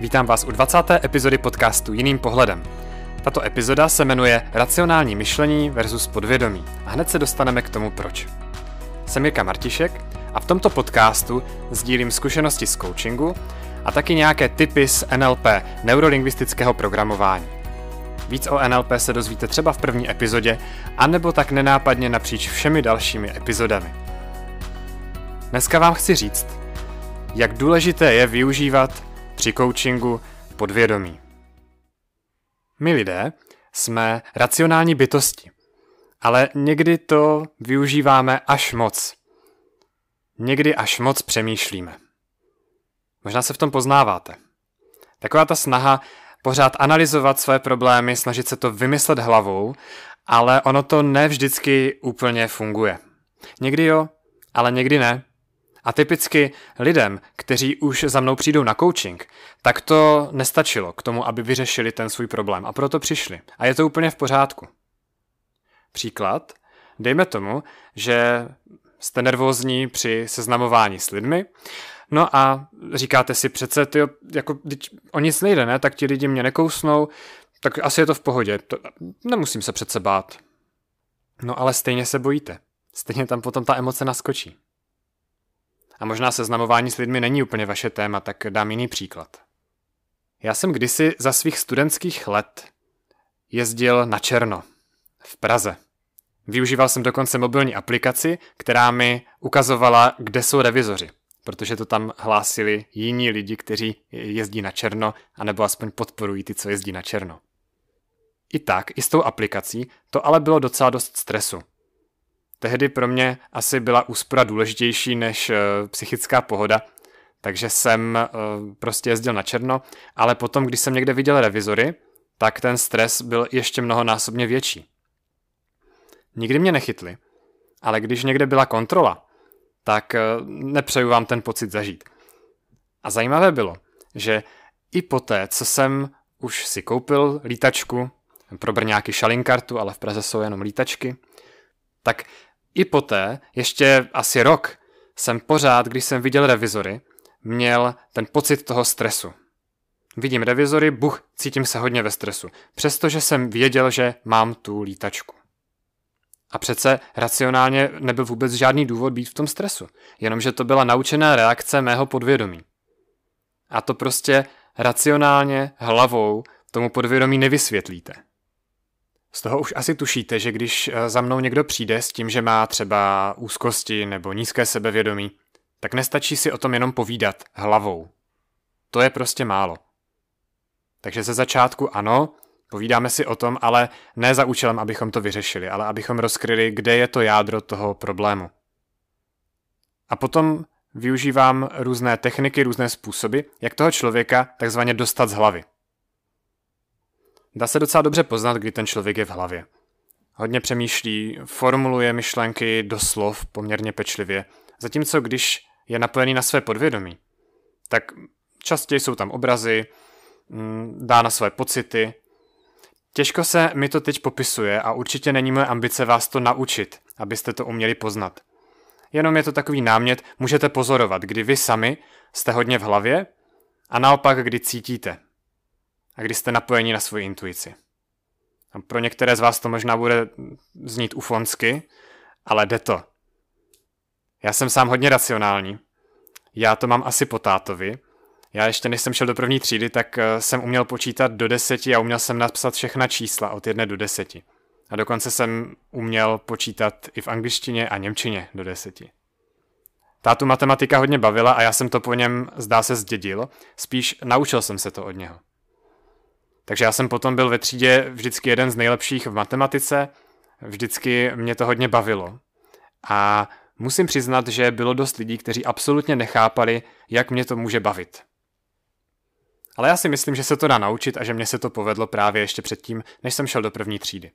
Vítám vás u 20. epizody podcastu Jiným pohledem. Tato epizoda se jmenuje Racionální myšlení versus podvědomí a hned se dostaneme k tomu proč. Jsem Jirka Martišek a v tomto podcastu sdílím zkušenosti z coachingu a taky nějaké typy z NLP, neurolingvistického programování. Víc o NLP se dozvíte třeba v první epizodě, anebo tak nenápadně napříč všemi dalšími epizodami. Dneska vám chci říct, jak důležité je využívat při coachingu podvědomí. My lidé jsme racionální bytosti, ale někdy to využíváme až moc. Někdy až moc přemýšlíme. Možná se v tom poznáváte. Taková ta snaha pořád analyzovat své problémy, snažit se to vymyslet hlavou, ale ono to ne vždycky úplně funguje. Někdy jo, ale někdy ne. A typicky lidem, kteří už za mnou přijdou na coaching, tak to nestačilo k tomu, aby vyřešili ten svůj problém a proto přišli. A je to úplně v pořádku. Příklad. Dejme tomu, že jste nervózní při seznamování s lidmi, no a říkáte si přece, ty, jako, o nic nejde, ne? Tak ti lidi mě nekousnou, tak asi je to v pohodě, to, nemusím se přece bát. No ale stejně se bojíte. Stejně tam potom ta emoce naskočí. A možná seznamování s lidmi není úplně vaše téma, tak dám jiný příklad. Já jsem kdysi za svých studentských let jezdil na černo v Praze. Využíval jsem dokonce mobilní aplikaci, která mi ukazovala, kde jsou revizoři, protože to tam hlásili jiní lidi, kteří jezdí na černo, anebo aspoň podporují ty, co jezdí na černo. I tak, i s tou aplikací, to ale bylo docela dost stresu. Tehdy pro mě asi byla úspora důležitější než uh, psychická pohoda, takže jsem uh, prostě jezdil na černo, ale potom, když jsem někde viděl revizory, tak ten stres byl ještě mnohonásobně větší. Nikdy mě nechytli, ale když někde byla kontrola, tak uh, nepřeju vám ten pocit zažít. A zajímavé bylo, že i poté, co jsem už si koupil lítačku, pro Brňáky šalinkartu, ale v Praze jsou jenom lítačky, tak i poté, ještě asi rok, jsem pořád, když jsem viděl revizory, měl ten pocit toho stresu. Vidím revizory, buch, cítím se hodně ve stresu, přestože jsem věděl, že mám tu lítačku. A přece racionálně nebyl vůbec žádný důvod být v tom stresu, jenomže to byla naučená reakce mého podvědomí. A to prostě racionálně, hlavou tomu podvědomí nevysvětlíte. Z toho už asi tušíte, že když eh, za mnou někdo přijde s tím, že má třeba úzkosti nebo nízké sebevědomí, tak nestačí si o tom jenom povídat hlavou. To je prostě málo. Takže ze začátku ano, povídáme si o tom, ale ne za účelem, abychom to vyřešili, ale abychom rozkryli, kde je to jádro toho problému. A potom využívám různé techniky, různé způsoby, jak toho člověka takzvaně dostat z hlavy. Dá se docela dobře poznat, kdy ten člověk je v hlavě. Hodně přemýšlí, formuluje myšlenky do slov poměrně pečlivě, zatímco když je napojený na své podvědomí, tak častěji jsou tam obrazy, mm, dá na své pocity. Těžko se mi to teď popisuje a určitě není moje ambice vás to naučit, abyste to uměli poznat. Jenom je to takový námět, můžete pozorovat, kdy vy sami jste hodně v hlavě a naopak, kdy cítíte a kdy jste napojeni na svoji intuici. A pro některé z vás to možná bude znít ufonsky, ale jde to. Já jsem sám hodně racionální. Já to mám asi po tátovi. Já ještě než jsem šel do první třídy, tak eh, jsem uměl počítat do deseti a uměl jsem napsat všechna čísla od jedné do deseti. A dokonce jsem uměl počítat i v angličtině a němčině do deseti. Tátu matematika hodně bavila a já jsem to po něm, zdá se, zdědil. Spíš naučil jsem se to od něho. Takže já jsem potom byl ve třídě vždycky jeden z nejlepších v matematice, vždycky mě to hodně bavilo. A musím přiznat, že bylo dost lidí, kteří absolutně nechápali, jak mě to může bavit. Ale já si myslím, že se to dá naučit a že mě se to povedlo právě ještě předtím, než jsem šel do první třídy.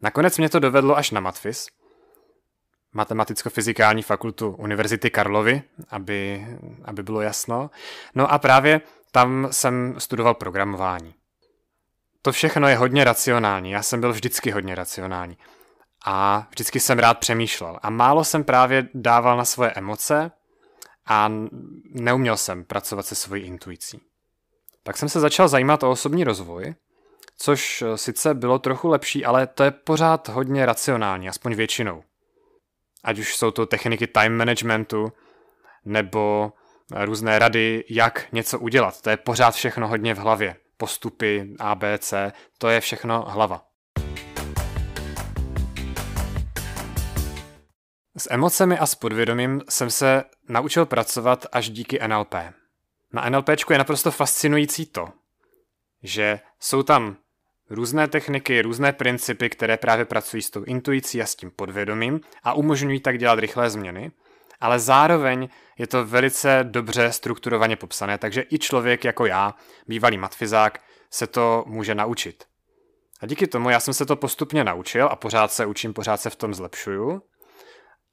Nakonec mě to dovedlo až na Matfis, matematicko-fyzikální fakultu Univerzity Karlovy, aby, aby bylo jasno. No a právě tam jsem studoval programování. To všechno je hodně racionální, já jsem byl vždycky hodně racionální. A vždycky jsem rád přemýšlel. A málo jsem právě dával na svoje emoce a neuměl jsem pracovat se svojí intuicí. tak jsem se začal zajímat o osobní rozvoj, což sice bylo trochu lepší, ale to je pořád hodně racionální, aspoň většinou. Ať už jsou to techniky time managementu, nebo různé rady, jak něco udělat. To je pořád všechno hodně v hlavě. Postupy, ABC, to je všechno hlava. S emocemi a s podvědomím jsem se naučil pracovat až díky NLP. Na NLP je naprosto fascinující to, že jsou tam různé techniky, různé principy, které právě pracují s tou intuicí a s tím podvědomím a umožňují tak dělat rychlé změny, ale zároveň je to velice dobře strukturovaně popsané, takže i člověk jako já, bývalý matfizák, se to může naučit. A díky tomu já jsem se to postupně naučil a pořád se učím, pořád se v tom zlepšuju.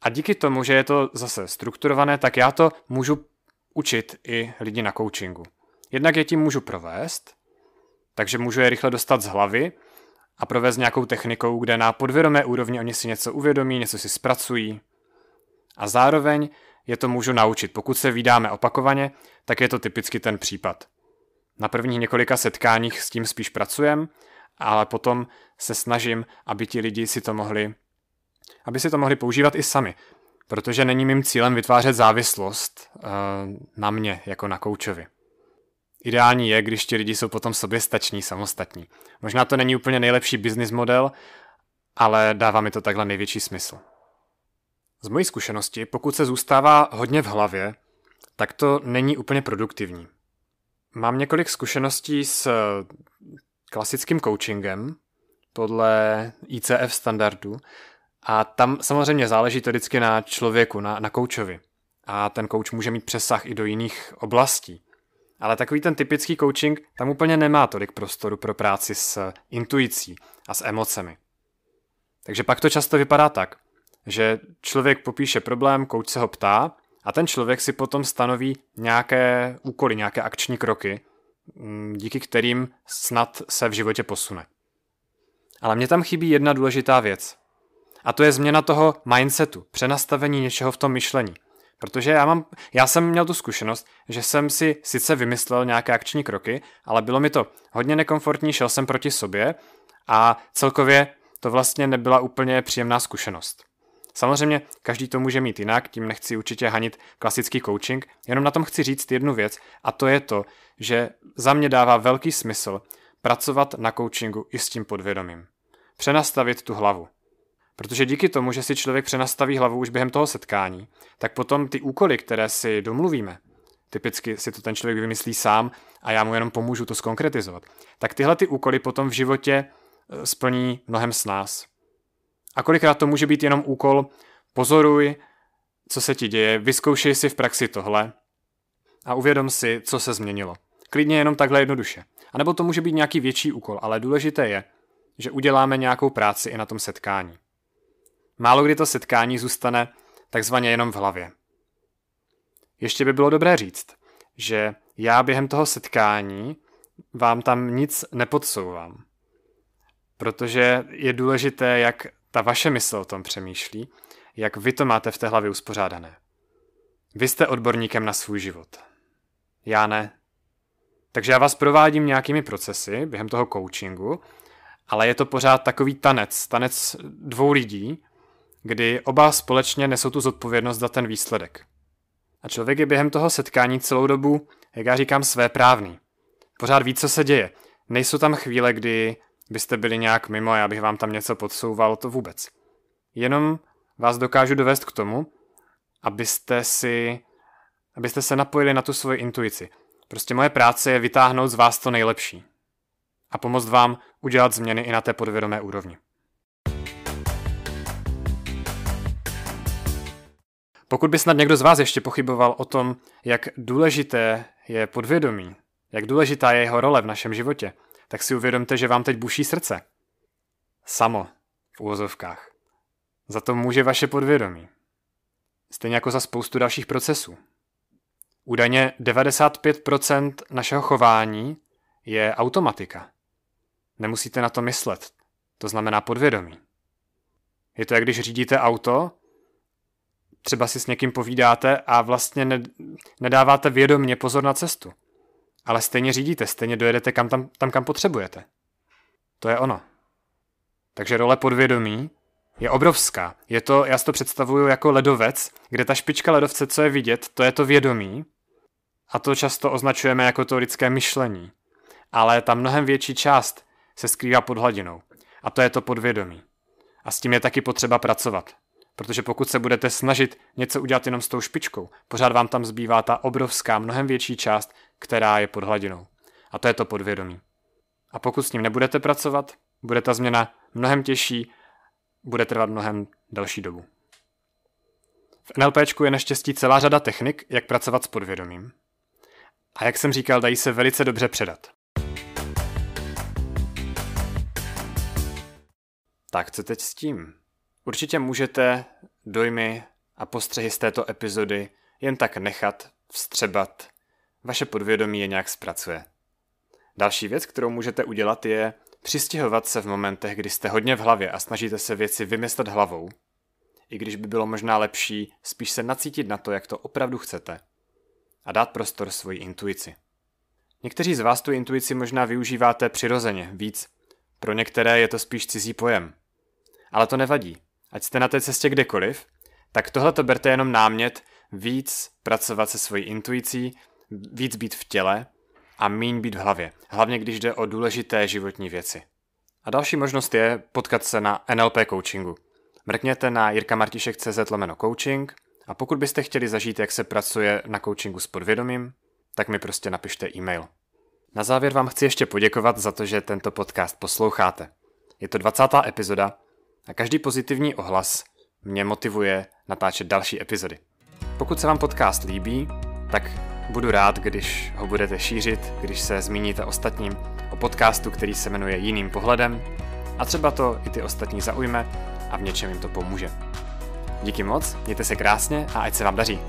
A díky tomu, že je to zase strukturované, tak já to můžu učit i lidi na coachingu. Jednak je tím můžu provést, takže můžu je rychle dostat z hlavy a provést nějakou technikou, kde na podvědomé úrovni oni si něco uvědomí, něco si zpracují. A zároveň je to můžu naučit. Pokud se vydáme opakovaně, tak je to typicky ten případ. Na prvních několika setkáních s tím spíš pracujem, ale potom se snažím, aby ti lidi si to mohli aby si to mohli používat i sami, protože není mým cílem vytvářet závislost uh, na mě jako na koučovi. Ideální je, když ti lidi jsou potom sobě stační, samostatní. Možná to není úplně nejlepší business model, ale dává mi to takhle největší smysl. Z mojí zkušenosti, pokud se zůstává hodně v hlavě, tak to není úplně produktivní. Mám několik zkušeností s klasickým coachingem podle ICF standardu a tam samozřejmě záleží to vždycky na člověku, na, na koučovi. A ten kouč může mít přesah i do jiných oblastí. Ale takový ten typický coaching tam úplně nemá tolik prostoru pro práci s intuicí a s emocemi. Takže pak to často vypadá tak, že člověk popíše problém, kouč se ho ptá a ten člověk si potom stanoví nějaké úkoly, nějaké akční kroky, mm, díky kterým snad se v životě posune. Ale mně tam chybí jedna důležitá věc. A to je změna toho mindsetu, přenastavení něčeho v tom myšlení. Protože já, mám, já jsem měl tu zkušenost, že jsem si sice vymyslel nějaké akční kroky, ale bylo mi to hodně nekomfortní, šel jsem proti sobě a celkově to vlastně nebyla úplně příjemná zkušenost. Samozřejmě každý to může mít jinak, tím nechci určitě hanit klasický coaching, jenom na tom chci říct jednu věc a to je to, že za mě dává velký smysl pracovat na coachingu i s tím podvědomím. Přenastavit tu hlavu. Protože díky tomu, že si člověk přenastaví hlavu už během toho setkání, tak potom ty úkoly, které si domluvíme, typicky si to ten člověk vymyslí sám a já mu jenom pomůžu to skonkretizovat, tak tyhle ty úkoly potom v životě e, splní mnohem s nás. A kolikrát to může být jenom úkol, pozoruj, co se ti děje, vyzkoušej si v praxi tohle a uvědom si, co se změnilo. Klidně jenom takhle jednoduše. A nebo to může být nějaký větší úkol, ale důležité je, že uděláme nějakou práci i na tom setkání. Málo kdy to setkání zůstane takzvaně jenom v hlavě. Ještě by bylo dobré říct, že já během toho setkání vám tam nic nepodsouvám. Protože je důležité, jak ta vaše mysl o tom přemýšlí, jak vy to máte v té hlavě uspořádané. Vy jste odborníkem na svůj život. Já ne. Takže já vás provádím nějakými procesy během toho coachingu, ale je to pořád takový tanec, tanec dvou lidí, kdy oba společně nesou tu zodpovědnost za ten výsledek. A člověk je během toho setkání celou dobu, jak já říkám, své právný. Pořád ví, co se děje. Nejsou tam chvíle, kdy byste byli nějak mimo a já bych vám tam něco podsouval, to vůbec. Jenom vás dokážu dovést k tomu, abyste si, abyste se napojili na tu svoji intuici. Prostě moje práce je vytáhnout z vás to nejlepší a pomoct vám udělat změny i na té podvědomé úrovni. Pokud by snad někdo z vás ještě pochyboval o tom, jak důležité je podvědomí, jak důležitá je jeho role v našem životě, tak si uvědomte, že vám teď buší srdce. Samo, v úvozovkách. Za to může vaše podvědomí. Stejně jako za spoustu dalších procesů. Údajně 95% našeho chování je automatika. Nemusíte na to myslet. To znamená podvědomí. Je to, jak když řídíte auto třeba si s někým povídáte a vlastně ne, nedáváte vědomně pozor na cestu. Ale stejně řídíte, stejně dojedete kam tam, tam, kam potřebujete. To je ono. Takže role podvědomí je obrovská. Je to, já si to představuju jako ledovec, kde ta špička ledovce, co je vidět, to je to vědomí. A to často označujeme jako to lidské myšlení. Ale ta mnohem větší část se skrývá pod hladinou. A to je to podvědomí. A s tím je taky potřeba pracovat. Protože pokud se budete snažit něco udělat jenom s tou špičkou, pořád vám tam zbývá ta obrovská, mnohem větší část, která je pod hladinou. A to je to podvědomí. A pokud s ním nebudete pracovat, bude ta změna mnohem těžší, bude trvat mnohem delší dobu. V NLP je naštěstí celá řada technik, jak pracovat s podvědomím. A jak jsem říkal, dají se velice dobře předat. Tak co teď s tím? Určitě můžete dojmy a postřehy z této epizody jen tak nechat, vstřebat. Vaše podvědomí je nějak zpracuje. Další věc, kterou můžete udělat, je přistěhovat se v momentech, kdy jste hodně v hlavě a snažíte se věci vymyslet hlavou, i když by bylo možná lepší spíš se nacítit na to, jak to opravdu chcete a dát prostor svoji intuici. Někteří z vás tu intuici možná využíváte přirozeně, víc. Pro některé je to spíš cizí pojem. Ale to nevadí. Ať jste na té cestě kdekoliv, tak tohle to berte jenom námět víc pracovat se svojí intuicí, víc být v těle a míň být v hlavě. Hlavně když jde o důležité životní věci. A další možnost je potkat se na NLP coachingu. Mrkněte na jirkamartišek.cz lomeno coaching a pokud byste chtěli zažít, jak se pracuje na coachingu s podvědomím, tak mi prostě napište e-mail. Na závěr vám chci ještě poděkovat za to, že tento podcast posloucháte. Je to 20. epizoda a každý pozitivní ohlas mě motivuje natáčet další epizody. Pokud se vám podcast líbí, tak budu rád, když ho budete šířit, když se zmíníte ostatním o podcastu, který se jmenuje Jiným pohledem a třeba to i ty ostatní zaujme a v něčem jim to pomůže. Díky moc, mějte se krásně a ať se vám daří.